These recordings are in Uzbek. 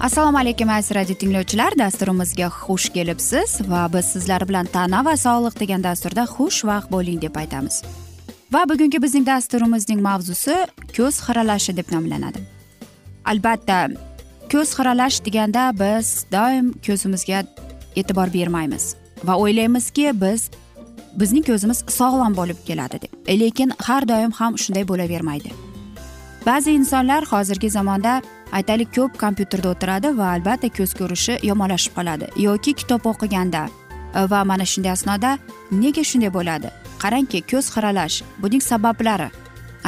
assalomu alaykum aziz radio tinglovchilar. Dasturimizga xush kelibsiz va biz sizlar bilan tana va sog'liq degan dasturda xushvaqt bo'ling deb aytamiz. Va bugungi bizning dasturimizning mavzusi ko'z xiralashi deb nomlanadi. Albatta ko'z xiralash deganda biz doim ko'zimizga e'tibor bermaymiz va o'ylaymizki biz bizning ko'zimiz sog'lom bo'lib keladi deb. Lekin har doim ham shunday bo'lavermaydi. Ba'zi insonlar hozirgi zamonda aytaylik ko'p kompyuterda o'tiradi va albatta ko'z ko'rishi yomonlashib qoladi. Yoki kitob o'qiganda. Va mana shunday asnoda nega shunday bo'ladi? Qarangki ko'z xiralash buning sabablari.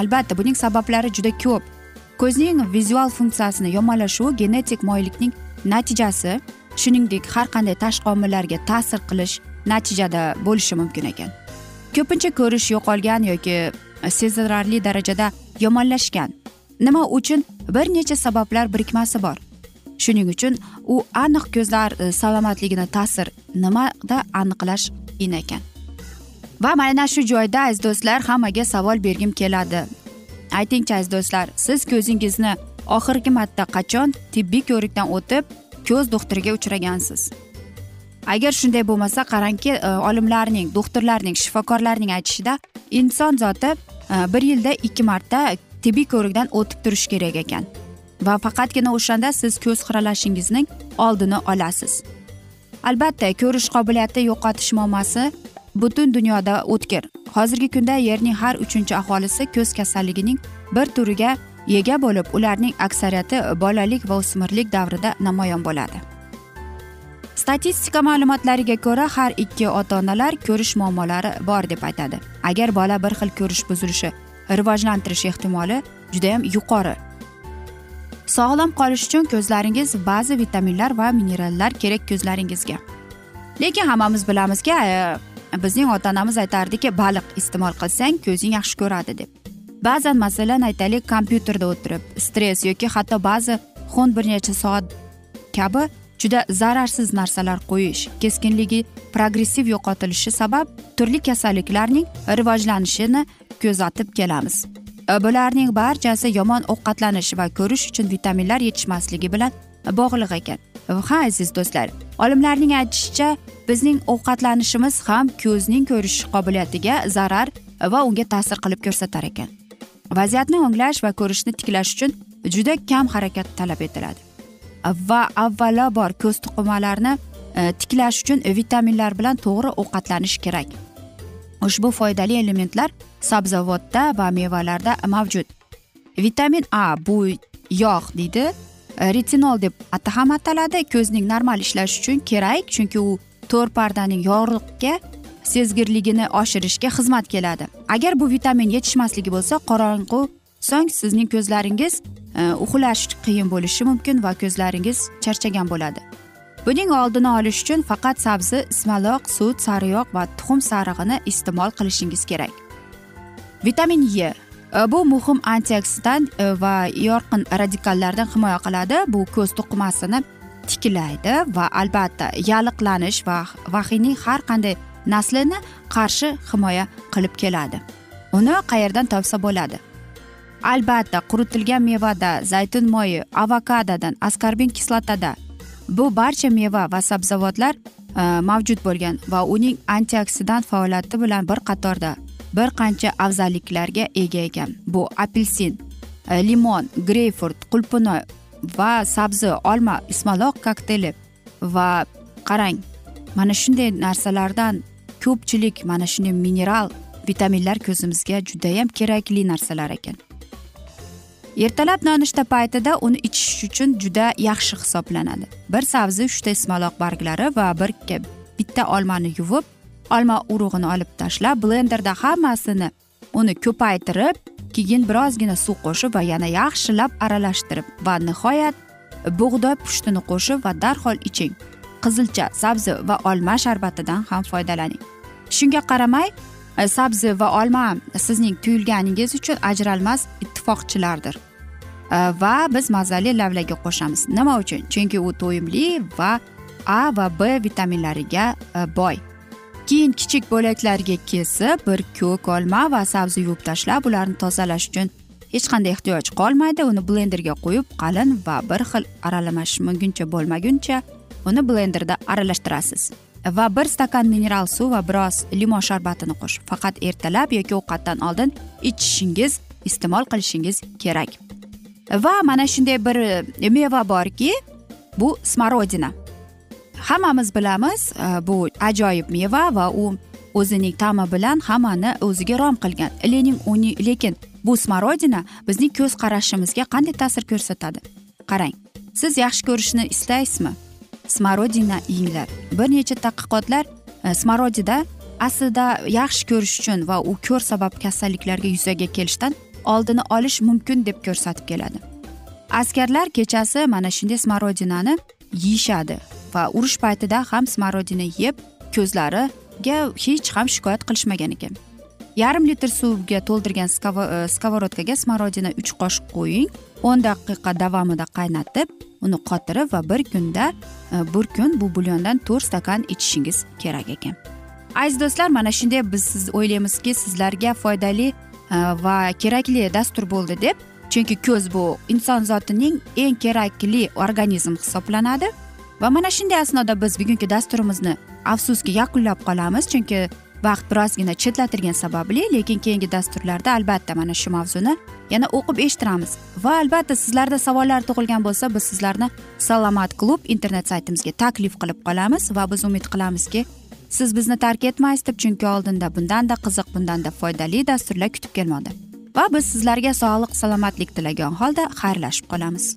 Albatta buning sabablari juda ko'p. Ko'zning vizual funksiyasini yomonlashuvi genetik moyillikning natijasi shuningdek har qanday tashqi omillarga ta'sir qilish natijada bo'lishi mumkin ekan. Ko'pincha ko'rish yo'qolgan yoki sezilarli darajada yomonlashgan. Nima uchun bir necha sabablar birikmasi bor? Shuning uchun u aniq ko'zlar e, salomatligini ta'sir nimada aniqlash qiyin ekan. Va mana shu joyda aziz do'stlar hammaga savol bergim keladi. Aytingchi aziz do'stlar siz ko'zingizni oxirgi marta qachon tibbiy ko'rikdan o'tib ko'z doktoriga uchragansiz? Agar shunday bo'lmasa qarangki e, olimlarning doktorlarning shifokorlarning aytishida inson zoti e, bir yilda ikki marta tibbiy ko'rikdan o'tib turish kerak ekan. Va faqatgina o'shanda siz ko'z xiralashingizning oldini olasiz. Albatta ko'rish qobiliyati yo'qotish muammosi butun dunyoda o'tkir. Hozirgi kunda yerning har uchinchi aholisi ko'z kasalligining bir turiga ega bo'lib ularning aksariyati bolalik va o'smirlik davrida namoyon bo'ladi. Statistika ma'lumotlariga ko'ra har ikki ota onalar ko'rish muammolari bor deb aytadi. Agar bola bir xil ko'rish buzilishi rivojlantirish ehtimoli judayam yuqori. Sog'lom qolish uchun ko'zlaringiz ba'zi vitaminlar va minerallar kerak ko'zlaringizga. Lekin hammamiz bilamizki e, bizning ota onamiz aytardiki baliq iste'mol qilsang ko'zing yaxshi ko'radi deb. Ba'zan masalan aytaylik kompyuterda o'tirib stress yoki hatto ba'zi xun bir necha soat kabi juda zararsiz narsalar qo'yish keskinligi progressiv yo'qotilishi sabab turli kasalliklarning rivojlanishini kuzatib kelamiz. E, bularning barchasi yomon ovqatlanish va ko'rish uchun vitaminlar yetishmasligi bilan bog'liq ekan. E, ha aziz do'stlar olimlarning aytishicha bizning ovqatlanishimiz ham ko'zning ko'rish qobiliyatiga zarar va unga ta'sir qilib ko'rsatar ekan. Vaziyatni o'nglash va ko'rishni tiklash uchun juda kam harakat talab etiladi. Va avvalambor ko'z to'qimalarini e, tiklash uchun vitaminlar bilan to'g'ri ovqatlanish kerak. Ushbu foydali elementlar sabzavotda va mevalarda mavjud. Vitamin a bu yog' deydi. E, retinol deb ham ataladi. Ko'zning normal ishlashi uchun kerak chunki u to'r pardaning yorug'likka sezgirligini oshirishga xizmat keladi. Agar bu vitamin yetishmasligi bo'lsa qorong'u so'ng sizning ko'zlaringiz e, uxlash qiyin bo'lishi mumkin va ko'zlaringiz charchagan bo'ladi. Buning oldini olish uchun faqat sabzi ismaloq sut sariyog' va tuxum sarig'ini iste'mol qilishingiz kerak. Vitamin e bu muhim antioksidant e, va yorqin radikallardan himoya qiladi. Bu ko'z to'qimasini tiklaydi va albatta yalliqlanish va vahiyning har qanday naslini qarshi himoya qilib keladi. Uni qayerdan topsa bo'ladi? Albatta quritilgan mevada zaytun moyi avokadodan askarbin kislotada. Bu barcha meva va sabzavotlar e, mavjud bo'lgan va uning antioksidant faoliyati bilan bir qatorda bir qancha afzalliklarga ega ekan. Bu apelsin e, limon greyfurt qulpunoy va sabzi olma ismaloq kokteyli va qarang. Mana shunday narsalardan ko'pchilik mana shunday mineral vitaminlar ko'zimizga judayam kerakli narsalar ekan. Ertalab nonushta paytida uni ichish uchun juda yaxshi hisoblanadi. Bir sabzi uchta ismaloq barglari va bir bitta olmani yuvib olma urug'ini olib tashlab blenderda hammasini uni ko'paytirib keyin birozgina suv qo'shib va yana yaxshilab aralashtirib va nihoyat bug'doy pushtini qo'shib va darhol iching. Qizilcha sabzi va olma sharbatidan ham foydalaning. Shunga qaramay sabzi va olma sizning tuyulganingiz uchun ajralmas ittifoqchilardir. E, va biz mazali lavlagi qo'shamiz. Nima uchun? Chunki u to'yimli va a va b vitaminlariga e, boy. Keyin kichik bo'laklarga kesib bir ko'k olma va sabzi yuvib tashlab ularni tozalash uchun hech qanday ehtiyoj qolmaydi. Uni blenderga qo'yib qalin va bir xil aralashmaguncha bo'lmaguncha uni blenderda aralashtirasiz. Va bir stakan mineral suv va biroz limon sharbatini qo'shib faqat ertalab yoki ovqatdan oldin ichishingiz iste'mol qilishingiz kerak. Va mana shunday bir e, meva borki bu smorodina hammamiz bilamiz e, bu ajoyib meva va u o'zining ta'mi bilan hammani o'ziga rom qilgan. Lening uni lekin bu smorodina bizning ko'z qarashimizga qanday ta'sir ko'rsatadi? Qarang siz yaxshi ko'rishni istaysizmi? Smorodina yenglar bir necha tadqiqotlar e, smorodida aslida yaxshi ko'rish uchun va u ko'r sabab kasalliklarga yuzaga kelishdan oldini olish mumkin deb ko'rsatib keladi. Askarlar kechasi mana shunday smorodinani yeyishadi va urush paytida ham smorodina yeb ko'zlariga hech ham shikoyat qilishmagan ekan. Yarim litr suvga to'ldirgan e, skоворodkaga smorodina uch qoshiq qo'ying. O'n daqiqa davomida qaynatib uni qotirib va bir kunda e, bir kun bu bulyondan to'rt stakan ichishingiz kerak ekan. Aziz do'stlar mana shunday biz siz o'ylaymizki sizlarga foydali e, va kerakli dastur bo'ldi deb. Chunki ko'z bu inson zotining eng kerakli organizm hisoblanadi. Va mana shunday asnoda biz bugungi dasturimizni afsuski yakunlab qolamiz. Chunki vaqt birozgina chetlatilgani sababli lekin keyingi dasturlarda albatta mana shu mavzuni yana o'qib eshittiramiz. Va albatta sizlarda savollar tug'ilgan bo'lsa biz sizlarni salomat klub internet saytimizga taklif qilib qolamiz va biz umid qilamizki siz bizni tark etmaysiz deb chunki oldinda bundanda qiziq bundanda foydali dasturlar kutib kelmoqda. Va biz sizlarga sog'lik salomatlik tilagan holda xayrlashib qolamiz.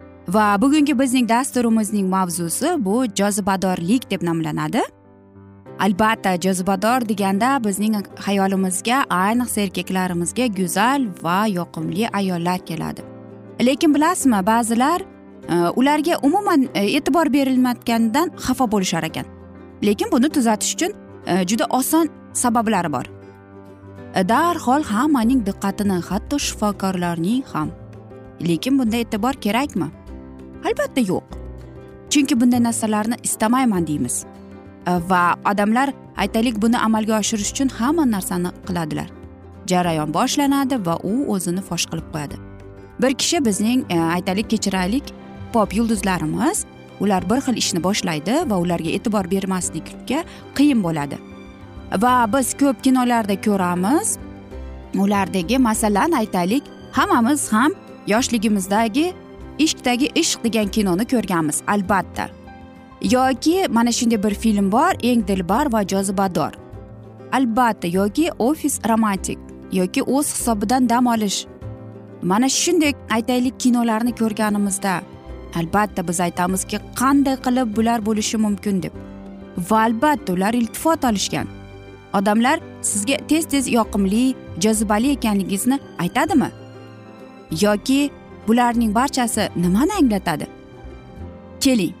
Va bugungi bizning dasturimizning mavzusi bu jozibadorlik deb nomlanadi. Albatta jozibador deganda bizning xayolimizga ayniqsa erkaklarimizga go'zal va yoqimli ayollar keladi. Lekin bilasizmi ba'zilar e, ularga umuman e, e'tibor berilmayotganidan xafa bo'lishar ekan. Lekin buni tuzatish uchun e, juda oson sabablari bor. Darhol hammaning diqqatini hatto shifokorlarning ham. Lekin bunda e'tibor kerakmi? Albatta yo'q. Chunki bunday narsalarni istamayman deymiz. Va odamlar aytaylik buni amalga oshirish uchun hamma narsani qiladilar. Jarayon boshlanadi va u o'zini fosh qilib qo'yadi. Bir kishi bizning e, aytaylik kechiraylik pop yulduzlarimiz ular bir xil ishni boshlaydi va ularga e'tibor bermaslikka qiyin bo'ladi. Va biz ko'p kinolarda ko'ramiz ulardagi masalan aytaylik hammamiz ham yoshligimizdagi ishqdagi ishq degan kinoni ko'rganmiz albatta. Yoki mana shunday bir film bor eng dilbar va jozibador. Albatta yoki ofis romantik yoki o'z hisobidan dam olish. Mana shunday aytaylik kinolarni ko'rganimizda albatta biz aytamizki qanday qilib bular bo'lishi mumkin deb. Va albatta ular iltifot olishgan. Odamlar sizga tez tez yoqimli jozibali ekanligingizni aytadimi? Yoki bularning barchasi nimani anglatadi? Keling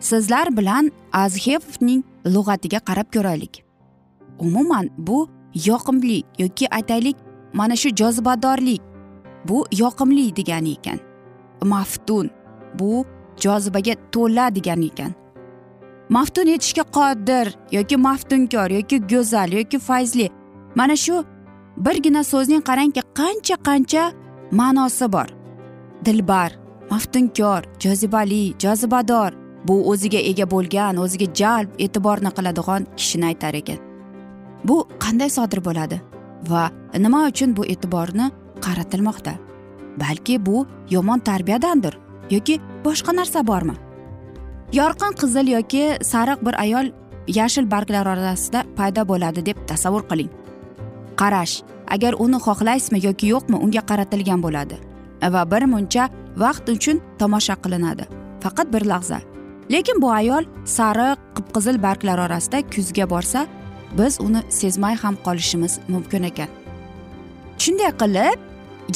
sizlar bilan azhevning lug'atiga qarab ko'raylik. Umuman bu yoqimli yoki aytaylik mana shu jozibadorlik bu yoqimli degani ekan. Maftun bu jozibaga to'la degani ekan. Maftun etishga qodir yoki maftunkor yoki go'zal yoki fayzli mana shu birgina so'zning qarangki qancha qancha ma'nosi bor. Dilbar maftunkor jozibali jozibador. Bu o'ziga ega bo'lgan o'ziga jalb e'tiborni qiladigan kishini aytar ekan. Bu qanday sodir bo'ladi va nima uchun bu e'tiborni qaratilmoqda? Balki bu yomon tarbiyadandir yoki boshqa narsa bormi? Yorqin qizil yoki sariq bir ayol yashil barglar orasida paydo bo'ladi deb tasavvur qiling. Qarash agar uni xohlaysizmi yoki yo'qmi unga qaratilgan bo'ladi. Va bir muncha vaqt uchun tomosha qilinadi. Faqat bir lahza. Lekin bu ayol sariq qip qizil barglar orasida kuzga borsa biz uni sezmay ham qolishimiz mumkin ekan. Shunday qilib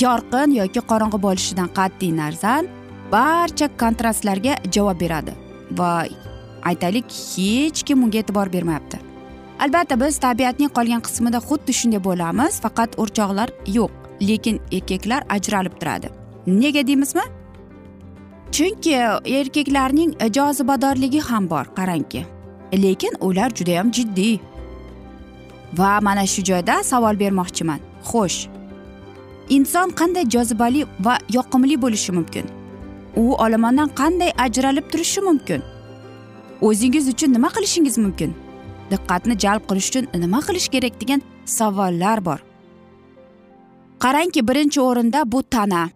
yorqin yoki qorong'i bo'lishidan qat'iy nazar barcha kontrastlarga javob beradi va aytaylik hech kim unga e'tibor bermayapti. Albatta biz tabiatning qolgan qismida xuddi shunday bo'lamiz faqat o'rchoqlar yo'q. Lekin erkaklar ajralib turadi. Nega deymizmi? Chunki erkaklarning jozibadorligi ham bor qarangki. Lekin ular judayam jiddiy. Va mana shu joyda savol bermoqchiman. Xo'sh. Inson qanday jozibali va yoqimli bo'lishi mumkin? U olomondan qanday ajralib turishi mumkin? O'zingiz uchun nima qilishingiz mumkin? Diqqatni jalb qilish uchun nima qilish kerak degan savollar bor. Qarangki birinchi o'rinda bu tana.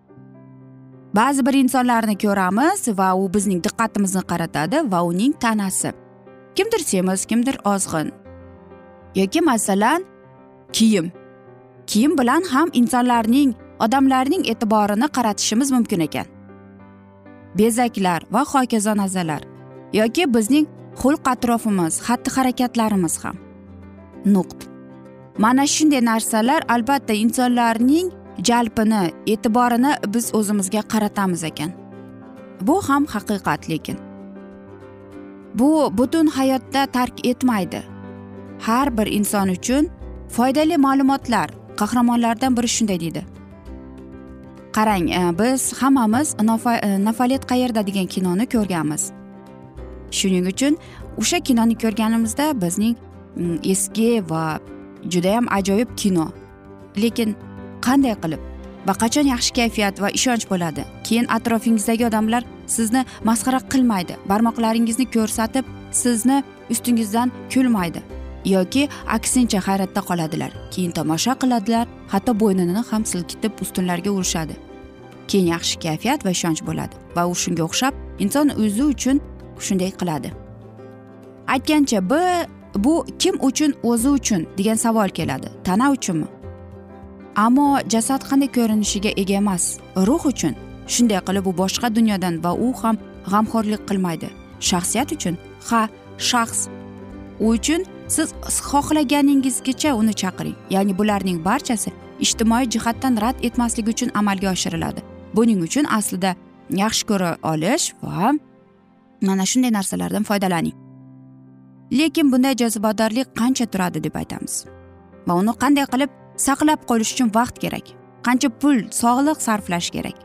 Ba'zi bir insonlarni ko'ramiz va u bizning diqqatimizni qaratadi va uning tanasi. Kimdir semiz kimdir ozg'in. Yoki masalan kiyim. Kiyim bilan ham insonlarning odamlarning e'tiborini qaratishimiz mumkin ekan. Bezaklar va hokazo nazalar. Yoki bizning xulq atrofimiz xatti harakatlarimiz ham. Nuqt. Mana shunday narsalar albatta insonlarning jalbini e'tiborini biz o'zimizga qaratamiz ekan. Bu ham haqiqat lekin bu butun hayotda tark etmaydi. Har bir inson uchun foydali ma'lumotlar qahramonlardan biri shunday deydi. Qarang e, biz hammamiz e, nafalet qayerda degan kinoni ko'rganmiz. Shuning uchun o'sha kinoni ko'rganimizda bizning mm, eski va judayam ajoyib kino. Lekin qanday qilib? Va qachon yaxshi kayfiyat va ishonch bo'ladi? Keyin atrofingizdagi odamlar sizni masxara qilmaydi barmoqlaringizni ko'rsatib sizni ustingizdan kulmaydi yoki aksincha hayratda qoladilar. Keyin tomosha qiladilar hatto bo'ynini ham silkitib ustunlarga urishadi. Keyin yaxshi kayfiyat va ishonch bo'ladi va u shunga o'xshab inson o'zi uchun shunday qiladi. Aytgancha b bu kim uchun o'zi uchun degan savol keladi. Tana uchunmi? Ammo jasad qanday ko'rinishiga ega emas ruh uchun. Shunday qilib u boshqa dunyodan va u ham g'amxo'rlik qilmaydi. Shaxsiyat uchun? Ha shaxs. U uchun siz xohlaganingizgacha uni chaqiring. Ya'ni bularning barchasi ijtimoiy jihatdan rad etmaslik uchun amalga oshiriladi. Buning uchun aslida yaxshi ko'ra olish va mana shunday narsalardan foydalaning. Lekin bunday jozibadorlik qancha turadi deb aytamiz. Va uni qanday qilib saqlab qolish uchun vaqt kerak? Qancha pul sog'liq sarflash kerak?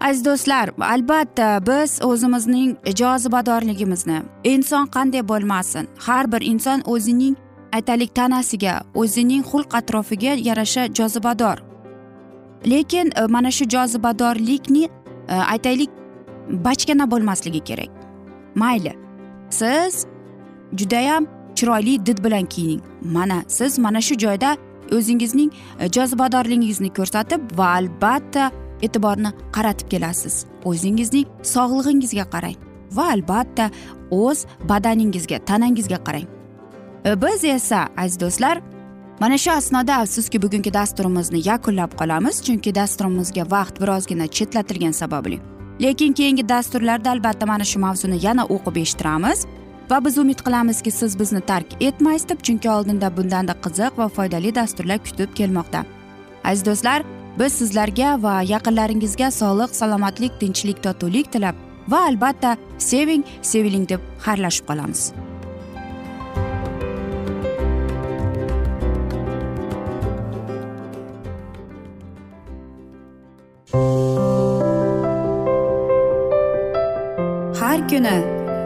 Aziz do'stlar albatta biz o'zimizning jozibadorligimizni inson qanday bo'lmasin har bir inson o'zining aytaylik tanasiga o'zining xulq atrofiga yarasha jozibador. Lekin e, mana shu jozibadorlikni e, aytaylik bachkana bo'lmasligi kerak. Mayli siz judayam chiroyli did bilan kiyining. Mana siz mana shu joyda o'zingizning e, jozibadorligingizni ko'rsatib va albatta e'tiborni qaratib kelasiz. O'zingizning sog'lig'ingizga qarang va albatta o'z badaningizga tanangizga qarang. E, biz esa aziz do'stlar mana shu asnoda afsuski bugungi dasturimizni yakunlab qolamiz chunki dasturimizga vaqt birozgina chetlatilgani sababli. Lekin keyingi dasturlarda albatta mana shu mavzuni yana o'qib eshittiramiz. Va biz umid qilamizki siz bizni tark etmaysiz deb chunki oldinda bundanda qiziq va foydali dasturlar kutib kelmoqda. Aziz do'stlar biz sizlarga va yaqinlaringizga sog'lik salomatlik tinchlik totuvlik tilab va albatta seving seviling deb xayrlashib qolamiz. Har kuni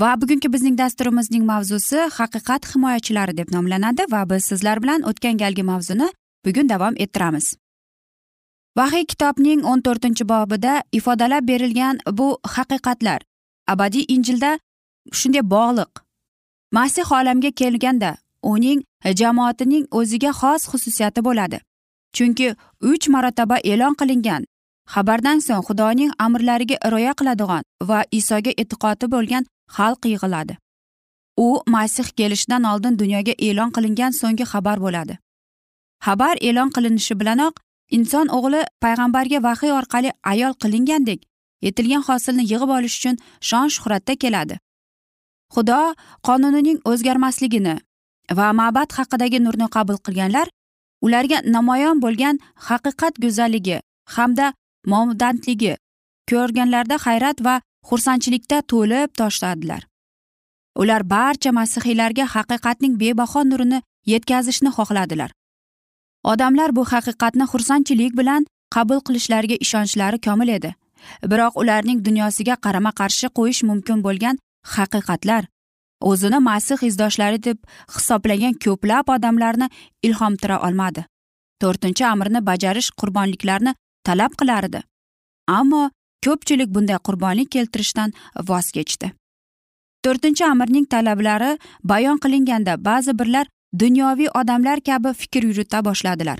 Va bugungi bizning dasturimizning mavzusi haqiqat himoyachilari deb nomlanadi va biz sizlar bilan o'tgan galgi mavzuni bugun davom ettiramiz. Vahiy kitobning o'n to'rtinchi bobida ifodalab berilgan bu haqiqatlar abadiy injilda shunday bog'liq. Masih olamga kelganda uning jamoatining o'ziga xos xususiyati bo'ladi. Chunki uch marotaba e'lon qilingan xabardan so'ng xudoning amrlariga rioya qiladigan va isoga e'tiqodi bo'lgan xalq yig'iladi. U masih kelishidan oldin dunyoga e'lon qilingan so'nggi xabar bo'ladi. Xabar e'lon qilinishi bilanoq inson o'g'li payg'ambarga vahiy orqali ayol qilingandek yetilgan hosilni yig'ib olish uchun shon shuhratda keladi. Xudo qonunining o'zgarmasligini va ma'bad haqidagi nurni qabul qilganlar ularga namoyon bo'lgan haqiqat go'zalligi hamda momdandligi ko'rganlarda hayrat va xursandchilikda to'lib toshladilar ular barcha masihiylarga haqiqatning bebaho nurini yetkazishni xohladilar. Odamlar bu haqiqatni xursandchilik bilan qabul qilishlariga ishonchlari komil edi. Biroq ularning dunyosiga qarama qarshi qo'yish mumkin bo'lgan haqiqatlar o'zini masih izdoshlari deb hisoblagan ko'plab odamlarni ilhomtira olmadi. To'rtinchi amrni bajarish qurbonliklarni talab qilardi. Ammo ko'pchilik bunday qurbonlik keltirishdan voz kechdi. To'rtinchi amirning talablari bayon qilinganda ba'zi birlar dunyoviy odamlar kabi fikr yurita boshladilar.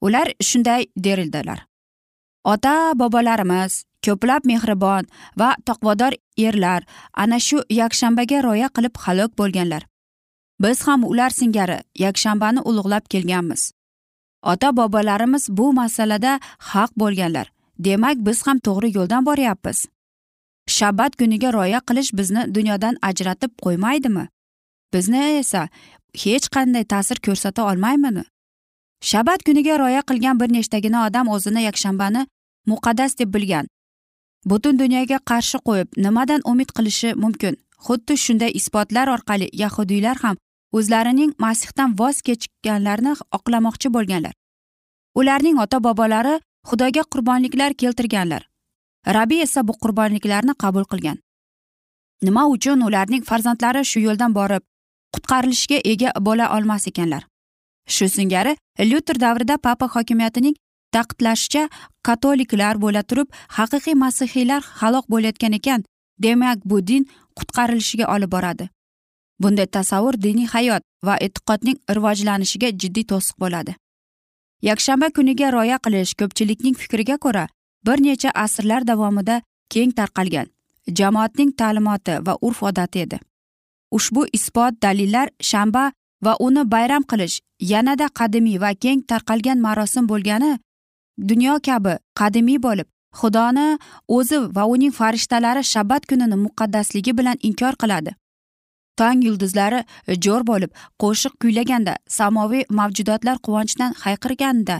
Ular shunday derildilar. Ota bobolarimiz ko'plab mehribon va taqvodor erlar ana shu yakshanbaga rioya qilib halok bo'lganlar. Biz ham ular singari yakshanbani ulug'lab kelganmiz. Ota bobolarimiz bu masalada haq bo'lganlar. Demak biz ham to'g'ri yo'ldan boryapmiz. Shabbat kuniga rioya qilish bizni dunyodan ajratib qo'ymaydimi? Bizni esa hech qanday ta'sir ko'rsata olmaymidi shabbat kuniga rioya qilgan bir nechtagina odam o'zini yakshanbani muqaddas deb bilgan. Butun dunyoga qarshi qo'yib nimadan umid qilishi mumkin? Xuddi shunday isbotlar orqali yahudiylar ham o'zlarining masihdan voz kechganlarini oqlamoqchi bo'lganlar. Ularning ota bobolari xudoga qurbonliklar keltirganlar. Rabiy esa bu qurbonliklarni qabul qilgan. Nima uchun ularning farzandlari shu yo'ldan borib qutqarilishga ega bo'la olmas ekanlar? Shu singari lyuter davrida papa hokimiyatining ta'qidlashicha katoliklar bo'la turib haqiqiy masihiylar halok bo'layotgan ekan demak bu din qutqarilishiga olib boradi. Bunday tasavvur diniy hayot va e'tiqodning rivojlanishiga jiddiy to'siq bo'ladi. Yakshanba kuniga rioya qilish ko'pchilikning fikriga ko'ra bir necha asrlar davomida keng tarqalgan jamoatning ta'limoti va urf odati edi. Ushbu isbot dalillar shanba va uni bayram qilish yanada qadimiy va keng tarqalgan marosim bo'lgani dunyo kabi qadimiy bo'lib xudoni o'zi va uning farishtalari shabbat kunini muqaddasligi bilan inkor qiladi. Tong yulduzlari e, jo'r bo'lib qo'shiq kuylaganda samoviy mavjudotlar quvonchdan hayqirganda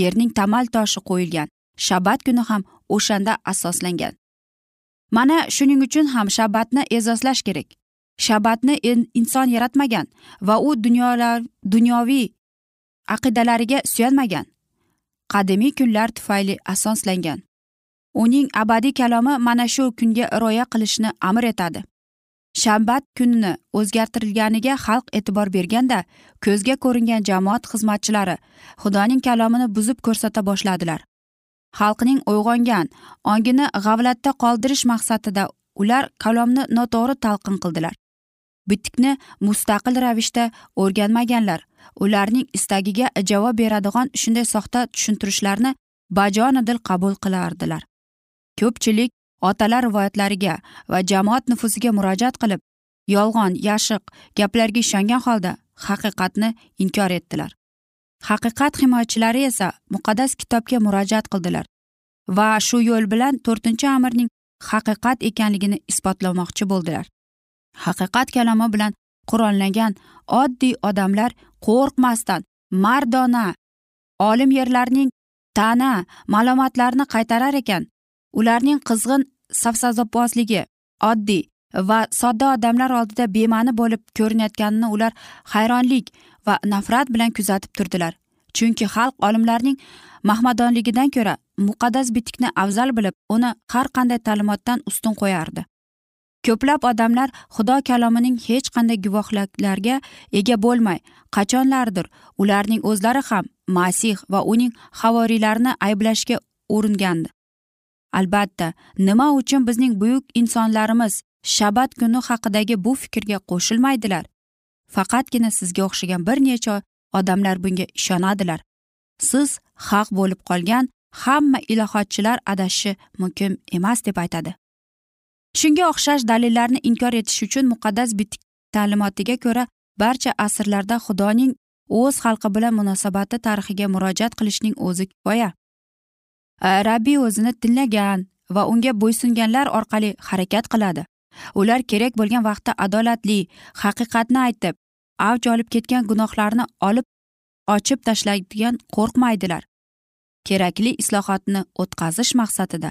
yerning tamal toshi qo'yilgan shabbat kuni ham o'shanda asoslangan. Mana shuning uchun ham shabbatni e'zozlash kerak. Shabatni inson yaratmagan va u dunyolar dunyoviy aqidalariga suyanmagan. Qadimiy kunlar tufayli asoslangan. Uning abadiy kalomi mana shu kunga rioya qilishni amr etadi. Shanbat kunini o'zgartirilganiga xalq e'tibor berganda ko'zga ko'ringan jamoat xizmatchilari xudoning kalomini buzib ko'rsata boshladilar. Xalqning uyg'ongan ongini g'avlatda qoldirish maqsadida ular kalomni noto'g'ri talqin qildilar. Bitikni mustaqil ravishda o'rganmaganlar ularning istagiga javob beradigan shunday soxta tushuntirishlarni bajonidil qabul qilardilar. Ko'pchilik otalar rivoyatlariga va jamoat nufuziga murojaat qilib yolg'on yashiq gaplarga ishongan holda haqiqatni inkor etdilar. Haqiqat himoyachilari esa muqaddas kitobga murojaat qildilar va shu yo'l bilan to'rtinchi amirning haqiqat ekanligini isbotlamoqchi bo'ldilar. Haqiqat kalomi bilan qurollangan oddiy odamlar qo'rqmasdan mardona olim yerlarning ta'na ma'lumotlarni qaytarar ekan ularning qizg'in safsazobozligi oddiy va sodda odamlar oldida bema'ni bo'lib ko'rinayotganini ular hayronlik va nafrat bilan kuzatib turdilar. Chunki xalq olimlarning mahmadonligidan ko'ra muqaddas bitikni afzal bilib uni har qanday ta'limotdan ustun qo'yardi. Ko'plab odamlar xudo kalomining hech qanday guvohliklarga ega bo'lmay qachonlardir ularning o'zlari ham masih va uning havoriylarini ayblashga uringandi. Albatta nima uchun bizning buyuk insonlarimiz shabat kuni haqidagi bu fikrga qo'shilmaydilar? Faqatgina sizga o'xshagan bir necha odamlar bunga ishonadilar. Siz haq bo'lib qolgan hamma ilohotchilar adashishi mumkin emas deb aytadi. Shunga o'xshash dalillarni inkor etish uchun muqaddas bitik ta'limotiga ko'ra barcha asrlarda xudoning o'z xalqi bilan munosabati tarixiga murojaat qilishning o'zi kifoya. Э, rabbiy o'zini tinlagan va unga bo'ysunganlar orqali harakat qiladi. Ular kerak bo'lgan vaqtda adolatli haqiqatni aytib avj olib ketgan gunohlarni olib ochib tashlaydigan qo'rqmaydilar. Kerakli islohotni o'tkazish maqsadida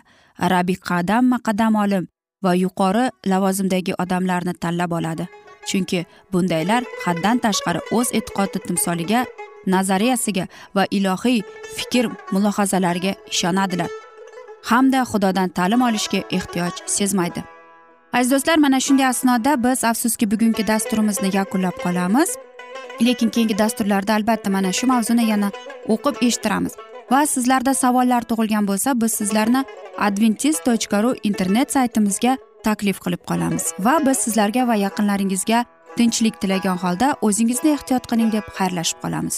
rabbiy qadamma qadam olim va yuqori lavozimdagi odamlarni tanlab oladi. Chunki bundaylar haddan tashqari o'z e'tiqodi timsoliga nazariyasiga va ilohiy fikr mulohazalariga ishonadilar. Hamda xudodan ta'lim olishga ehtiyoj sezmaydi. Aziz do'stlar mana shunday asnoda biz afsuski bugungi dasturimizni yakunlab qolamiz. Lekin keyingi dasturlarda albatta mana shu mavzuni yana o'qib eshittiramiz. Va sizlarda savollar tug'ilgan bo'lsa biz sizlarni adventis tochka ru internet saytimizga taklif qilib qolamiz. Va biz sizlarga va yaqinlaringizga tinchlik tilagan holda o'zingizni ehtiyot qiling deb xayrlashib qolamiz.